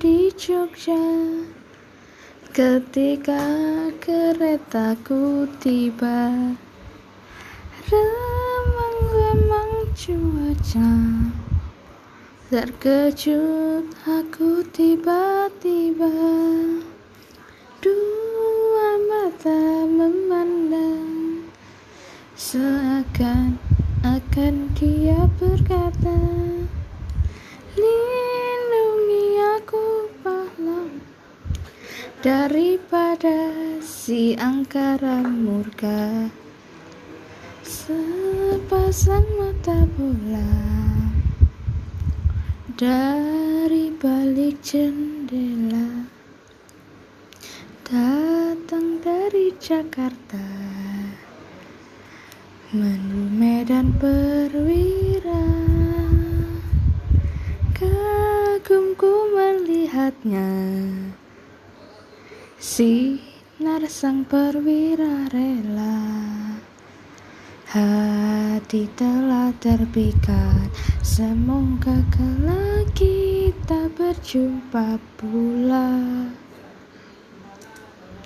di Jogja. Ketika keretaku tiba Remang-remang cuaca. Terkejut aku tiba-tiba. Dua mata memandang. Seakan akan dia berkata Daripada si angkara murka Sepasang mata bola. Dari balik jendela datang dari Jakarta. Menuju Medan Perwira kagumku melihatnya sinar sang perwira rela. Hati telah terpikat. Semoga kelak kita berjumpa pula